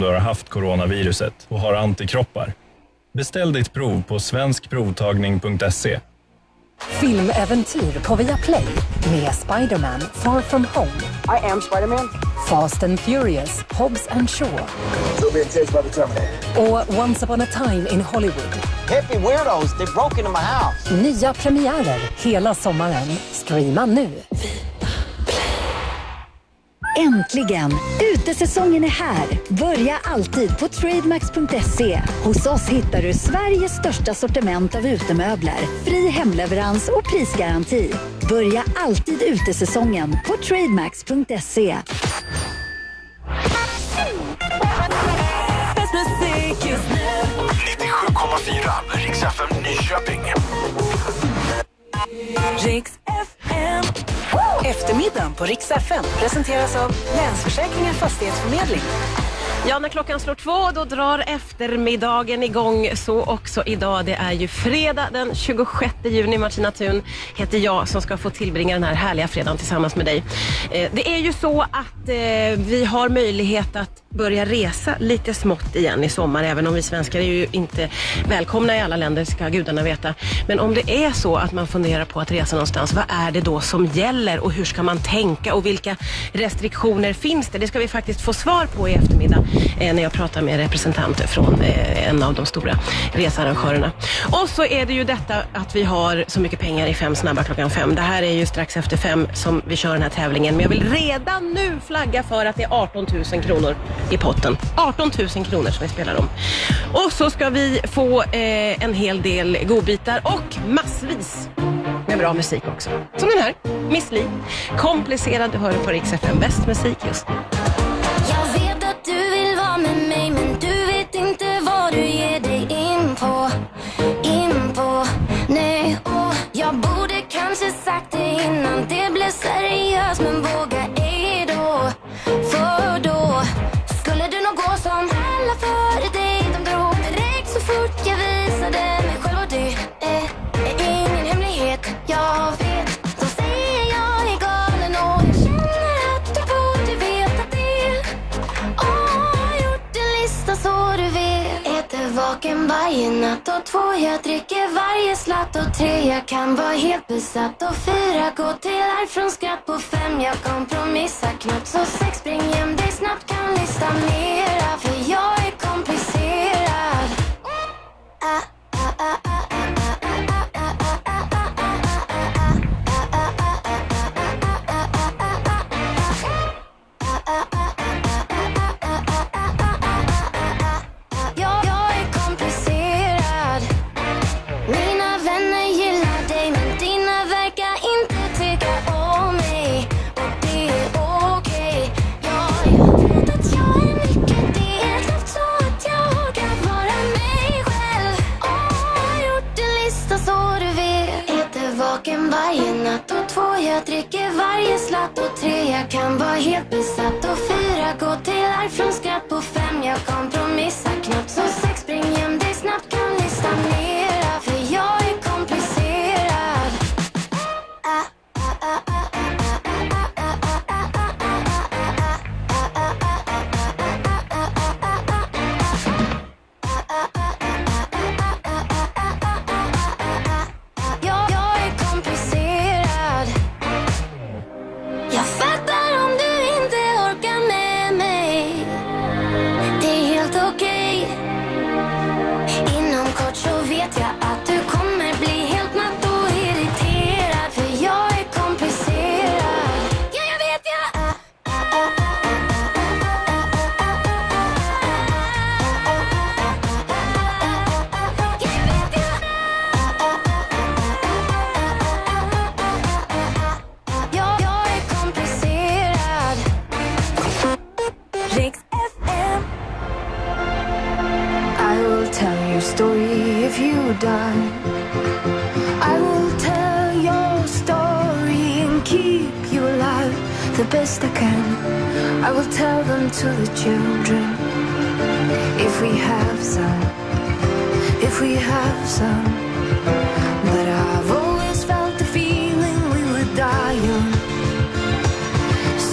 du har haft coronaviruset och har antikroppar. Beställ ditt prov på svenskprovtagning.se. Filmäventyr på Viaplay med Spider-Man Far From Home. I am Spider-Man. Fast and Furious, Hobbs and Shaw. So being chased by the Terminator. Och Once upon a time in Hollywood. Hippie weirdos, they broke into my house. Nya premiärer hela sommaren. Streama nu. Äntligen! Utesäsongen är här. Börja alltid på trademax.se. Hos oss hittar du Sveriges största sortiment av utemöbler, fri hemleverans och prisgaranti. Börja alltid utesäsongen på trademax.se. Bäst Eftermiddagen på Rix FM presenteras av Länsförsäkringar Fastighetsförmedling. Ja, när klockan slår två då drar eftermiddagen igång. Så också idag. Det är ju fredag den 26 juni. Martina Thun heter jag som ska få tillbringa den här härliga fredagen tillsammans med dig. Eh, det är ju så att eh, vi har möjlighet att börja resa lite smått igen i sommar. Även om vi svenskar är ju inte välkomna i alla länder, ska gudarna veta. Men om det är så att man funderar på att resa någonstans, vad är det då som gäller och hur ska man tänka och vilka restriktioner finns det? Det ska vi faktiskt få svar på i eftermiddag Eh, när jag pratar med representanter från eh, en av de stora researrangörerna. Och så är det ju detta att vi har så mycket pengar i Fem snabba klockan fem. Det här är ju strax efter fem som vi kör den här tävlingen. Men jag vill redan nu flagga för att det är 18 000 kronor i potten. 18 000 kronor som vi spelar om. Och så ska vi få eh, en hel del godbitar och massvis med bra musik också. Som den här, Miss Li. Komplicerad, du hör på Rix FM. Bäst musik just nu. seriös men våga ej då. För varje natt och två. Jag dricker varje slatt och tre. Jag kan vara helt besatt och fyra. Gå till arv från skratt på fem. Jag kompromissar knappt så sex. Spring hem dig snabbt kan lista mera. För jag Därifrån skratt på fem jag kom die. I will tell your story and keep you alive the best I can. I will tell them to the children if we have some. If we have some. But I've always felt the feeling we would die young.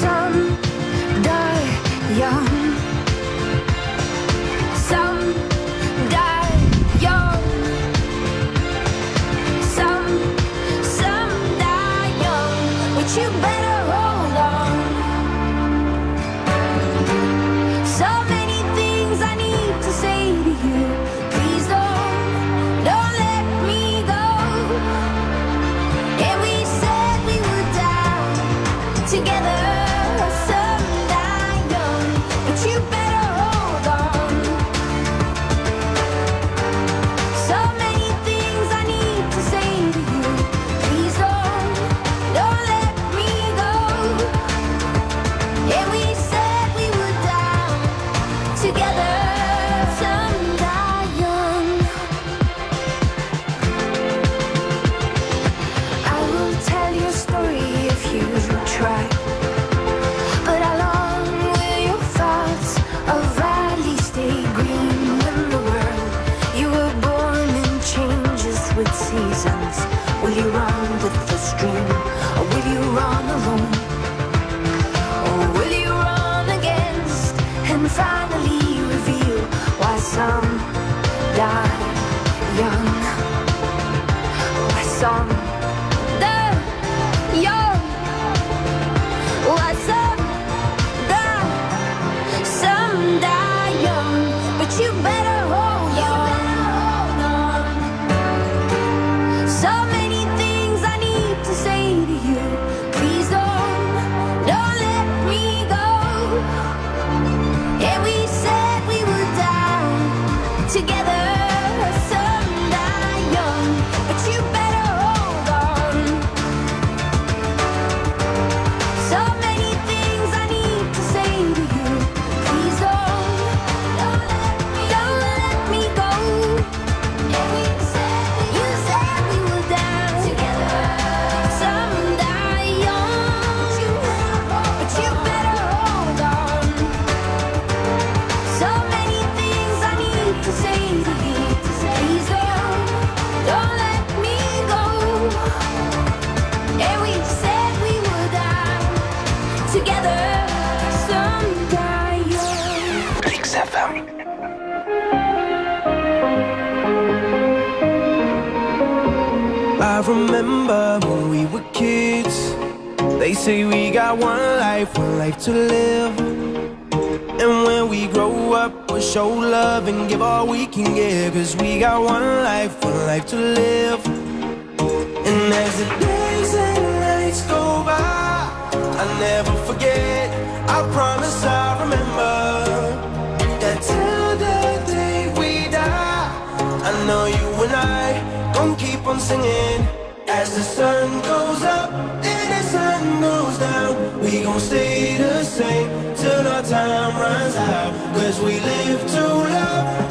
Some die young. Will you run with the stream? streets. They say we got one life, one life to live. And when we grow up, we'll show love and give all we can give. Cause we got one life, one life to live. And as the days and nights go by I'll never forget, I promise I'll remember That till the day we die I know you and I gon' keep on singing. As the sun goes up and the sun goes down, we gon' stay the same till our time runs out. Cause we live to love.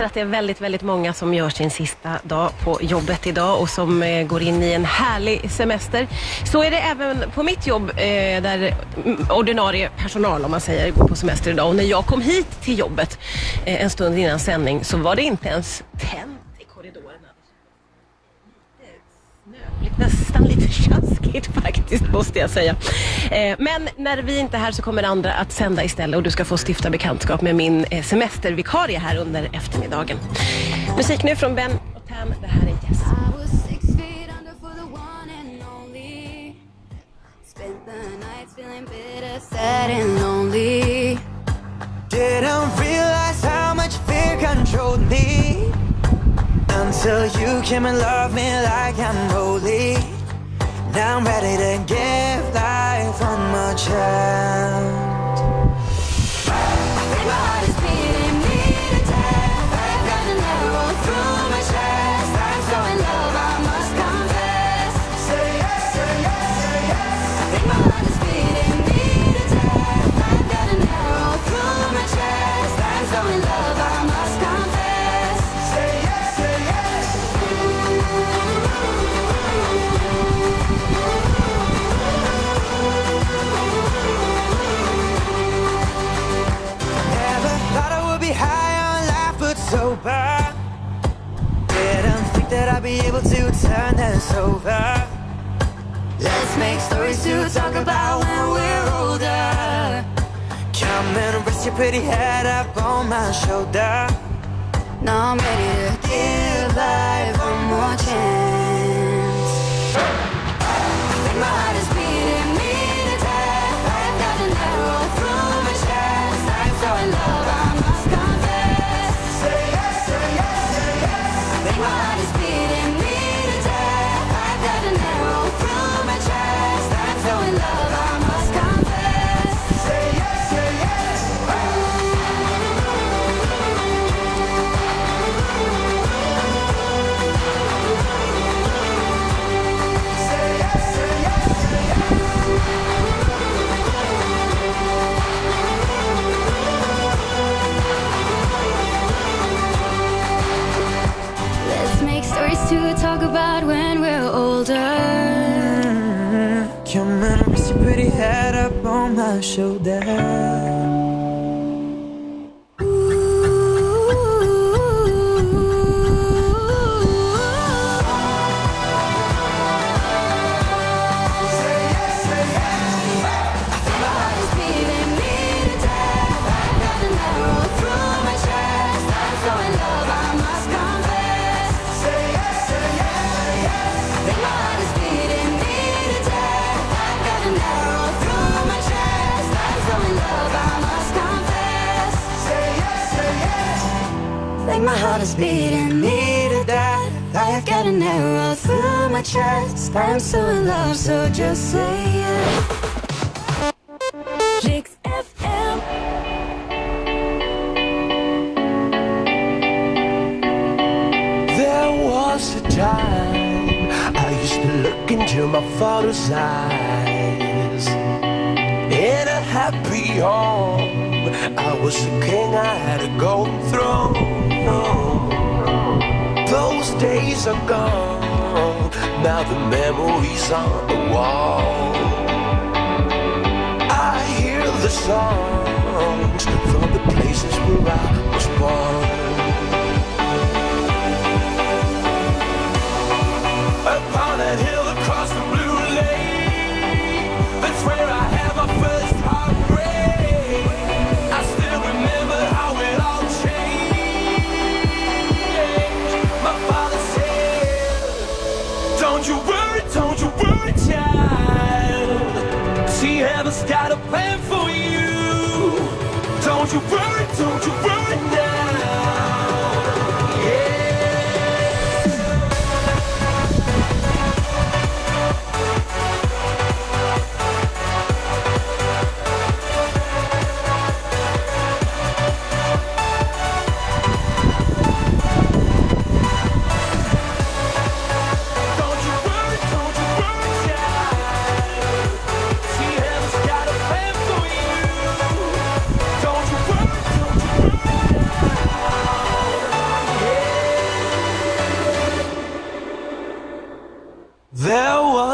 inser att det är väldigt, väldigt många som gör sin sista dag på jobbet idag och som eh, går in i en härlig semester. Så är det även på mitt jobb eh, där ordinarie personal, om man säger, går på semester idag. Och när jag kom hit till jobbet eh, en stund innan sändning så var det inte ens tänt nästan lite tjaskigt faktiskt måste jag säga. Eh, men när vi inte är här så kommer andra att sända istället och du ska få stifta bekantskap med min eh, semestervikarie här under eftermiddagen. Musik nu från Ben och Tam. Det här är Yes. Didn't realize how much fear controlled me until you came and loved me like I'm holy. Now I'm ready to give life one more chance. Be able to turn this over. Let's make stories to talk about when we're older. Come and rest your pretty head up on my shoulder. Now I'm ready to give life one more chance. I'm so in love, so just say. Riks FM. There was a time I used to look into my father's eyes. In a happy home, I was a king, I had a golden throne. Those days are gone. Now the memories on the wall. I hear the songs from the places where I was born. Heaven's got a plan for you. Don't you worry, don't you worry now.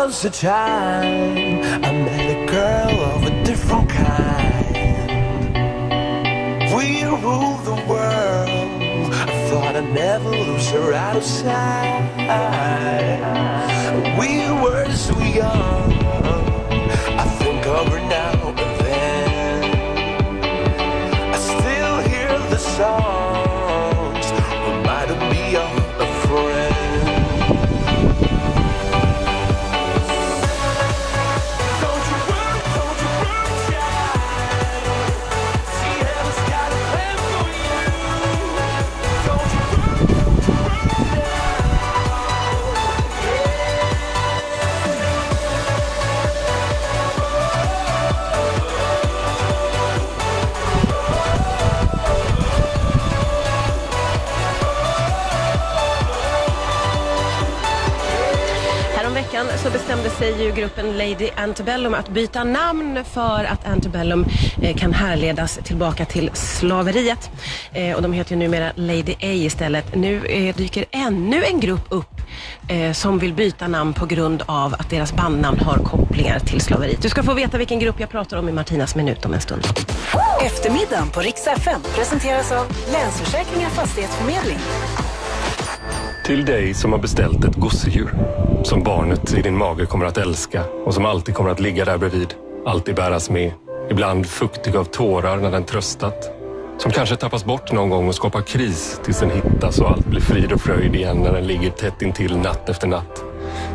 Was a time I met a girl of a different kind. We ruled the world. I thought I'd never lose her out of sight. We were so young. Bestämde sig ju gruppen Lady Antebellum att byta namn för att Antebellum eh, kan härledas tillbaka till slaveriet. Eh, och de heter ju numera Lady A istället. Nu eh, dyker ännu en grupp upp som vill byta namn på grund av att deras bandnamn har kopplingar till slaveriet. Du ska få veta vilken grupp jag pratar om i Martinas minut om en stund. Eftermiddagen på Rix FM presenteras av Länsförsäkringar Fastighetsförmedling. Till dig som har beställt ett gosedjur. Som barnet i din mage kommer att älska och som alltid kommer att ligga där bredvid. Alltid bäras med. Ibland fuktig av tårar när den tröstat. Som kanske tappas bort någon gång och skapar kris tills den hittas och allt blir frid och fröjd igen när den ligger tätt intill natt efter natt.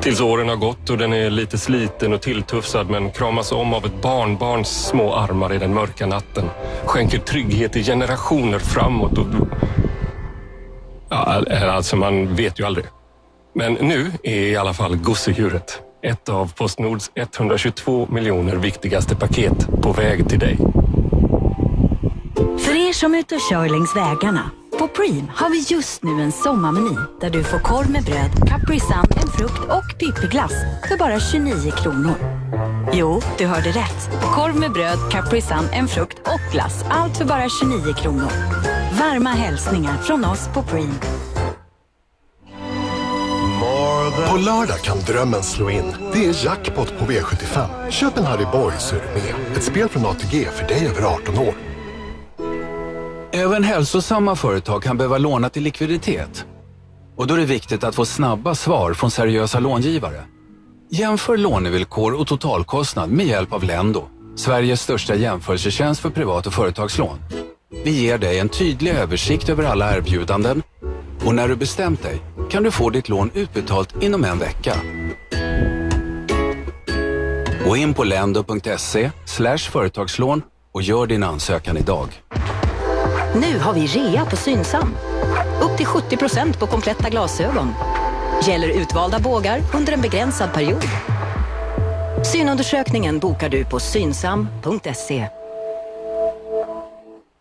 Tills åren har gått och den är lite sliten och tilltufsad men kramas om av ett barnbarns små armar i den mörka natten. Skänker trygghet i generationer framåt och... Ja, alltså man vet ju aldrig. Men nu är i alla fall gosedjuret ett av Postnords 122 miljoner viktigaste paket på väg till dig. För er som är ute och kör längs vägarna. På Preem har vi just nu en sommarmeny där du får korv med bröd, Capri Sun, en frukt och pippiglass för bara 29 kronor. Jo, du hörde rätt. Korv med bröd, Capri Sun, en frukt och glass. Allt för bara 29 kronor. Varma hälsningar från oss på Preem. På lördag kan drömmen slå in. Det är jackpot på V75. Köp en Harry Boy så är du med. Ett spel från ATG för dig över 18 år. Även hälsosamma företag kan behöva låna till likviditet. Och då är det viktigt att få snabba svar från seriösa långivare. Jämför lånevillkor och totalkostnad med hjälp av Lendo, Sveriges största jämförelsetjänst för privat och företagslån. Vi ger dig en tydlig översikt över alla erbjudanden och när du bestämt dig kan du få ditt lån utbetalt inom en vecka. Gå in på lendo.se företagslån och gör din ansökan idag. Nu har vi rea på Synsam. Upp till 70% på kompletta glasögon. Gäller utvalda bågar under en begränsad period. Synundersökningen bokar du på synsam.se.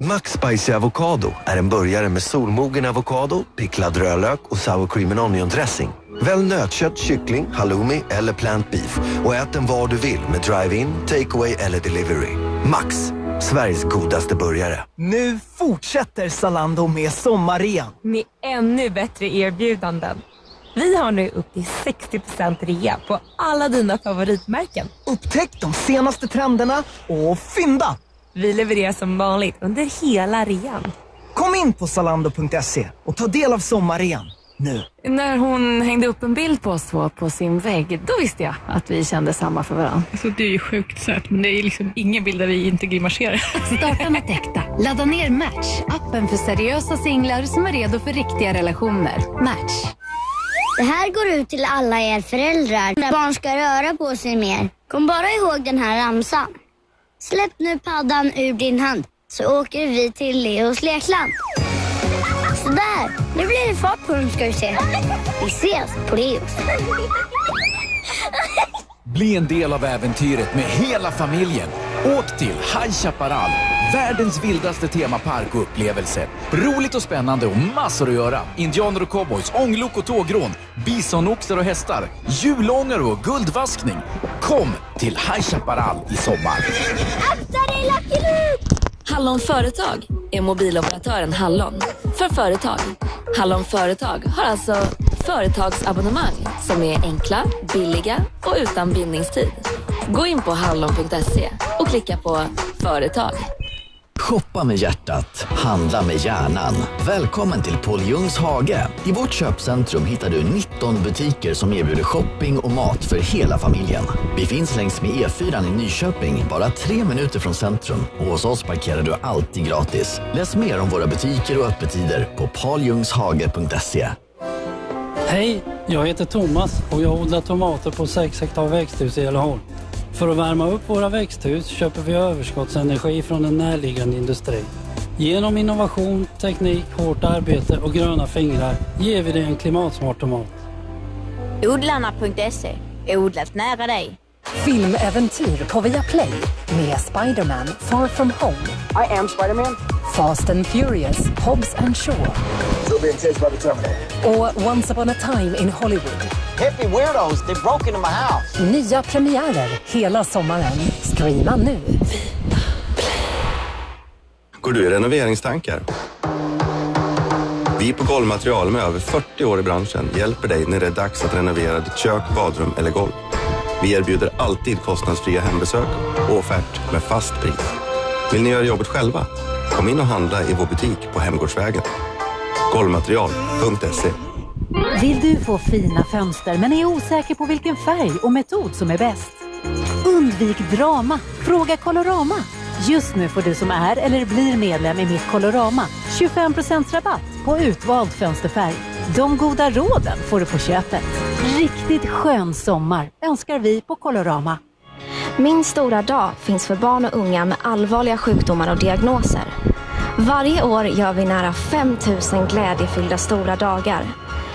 Max Spicy Avocado är en burgare med solmogen avokado, picklad rödlök och sour cream and onion dressing. Välj nötkött, kyckling, halloumi eller plant beef och ät den var du vill med drive-in, takeaway eller delivery. Max Sveriges godaste burgare. Nu fortsätter Zalando med sommarrean. Med ännu bättre erbjudanden. Vi har nu upp till 60% rea på alla dina favoritmärken. Upptäck de senaste trenderna och fynda! Vi levererar som vanligt under hela rean. Kom in på zalando.se och ta del av sommarrean nu. När hon hängde upp en bild på oss två på sin vägg, då visste jag att vi kände samma för varandra. Alltså, du är ju sjukt söt, men det är liksom ingen bild där vi inte grimaserar. Starta något äkta. Ladda ner Match, appen för seriösa singlar som är redo för riktiga relationer. Match. Det här går ut till alla er föräldrar när barn ska röra på sig mer. Kom bara ihåg den här ramsan. Släpp nu paddan ur din hand så åker vi till Leos lekland. Sådär, nu blir det fart på dem ska du se. Vi ses på Leos. Bli en del av äventyret med hela familjen. Åk till High Chaparral, världens vildaste temapark och upplevelse. Roligt och spännande och massor att göra. Indianer och cowboys, ånglok och tågrån, bisonoxar och hästar, julånger och guldvaskning. Kom till High Chaparral i sommar. Akta dig Lucky Luke! Hallon Företag är mobiloperatören Hallon för företag. Hallon Företag har alltså företagsabonnemang som är enkla, billiga och utan bindningstid. Gå in på hallon.se och klicka på företag. Shoppa med hjärtat, handla med hjärnan. Välkommen till Paul Jungs hage. I vårt köpcentrum hittar du 19 butiker som erbjuder shopping och mat för hela familjen. Vi finns längs med E4 i Nyköping, bara tre minuter från centrum. Och hos oss parkerar du alltid gratis. Läs mer om våra butiker och öppettider på pauljungshage.se. Hej, jag heter Thomas och jag odlar tomater på 6 hektar växthus i Älleholm. För att värma upp våra växthus köper vi överskottsenergi från en närliggande industri. Genom innovation, teknik, hårt arbete och gröna fingrar ger vi dig en klimatsmart tomat. Odlarna.se. Odlat nära dig. Filmäventyr på Viaplay med Spiderman Far From Home. I am Spiderman. Fast and Furious, Hobbs and Shaw. Chased by the Terminator. Och Once upon a time in Hollywood. Hippie weirdos, they broke into my house. Nya premiärer hela sommaren. Streama nu. Går du i renoveringstankar? Vi på Golvmaterial med över 40 år i branschen hjälper dig när det är dags att renovera ditt kök, badrum eller golv. Vi erbjuder alltid kostnadsfria hembesök och offert med fast pris. Vill ni göra jobbet själva? Kom in och handla i vår butik på Hemgårdsvägen. Golvmaterial.se vill du få fina fönster men är osäker på vilken färg och metod som är bäst? Undvik drama. Fråga Colorama. Just nu får du som är eller blir medlem i Mitt Colorama 25% rabatt på utvald fönsterfärg. De goda råden får du på köpet. Riktigt skön sommar önskar vi på Colorama. Min stora dag finns för barn och unga med allvarliga sjukdomar och diagnoser. Varje år gör vi nära 5 000 glädjefyllda stora dagar.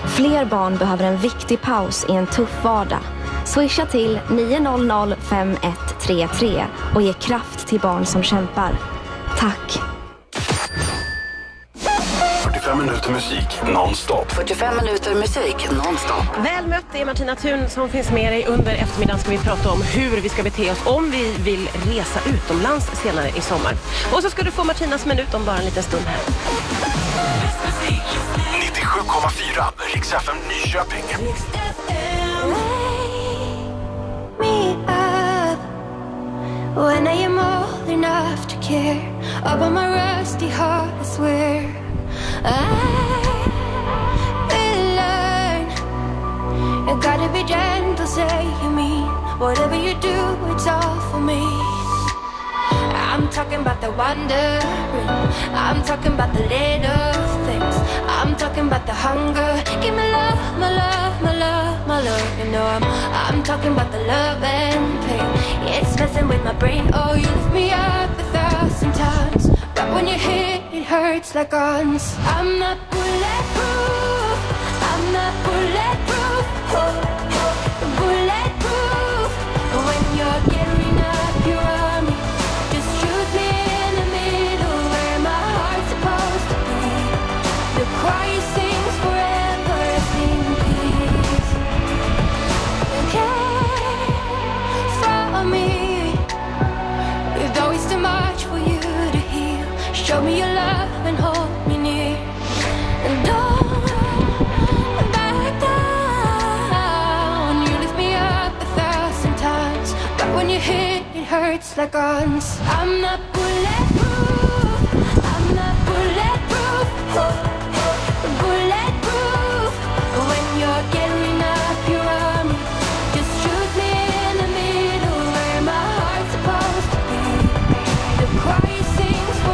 Fler barn behöver en viktig paus i en tuff vardag. Swisha till 900 5133 och ge kraft till barn som kämpar. Tack! 45 minuter musik nonstop. 45 minuter musik nonstop. Väl mött, det är Martina Thun som finns med dig. Under eftermiddagen ska vi prata om hur vi ska bete oss om vi vill resa utomlands senare i sommar. Och så ska du få Martinas minut om bara en liten stund här. 97,4 Rix FM Nyköping. when I am old enough to care about my rusty heart. I swear I learn. You gotta be gentle, say you mean whatever you do, it's all for me. I'm talking about the wonder. I'm talking about the little. I'm talking about the hunger. Give me love, my love, my love, my love. You know I'm, I'm talking about the love and pain. It's messing with my brain. Oh, you lift me up a thousand times, but when you hit, it hurts like guns. I'm not bulletproof. I'm not bulletproof. Oh, hurts like guns. I'm not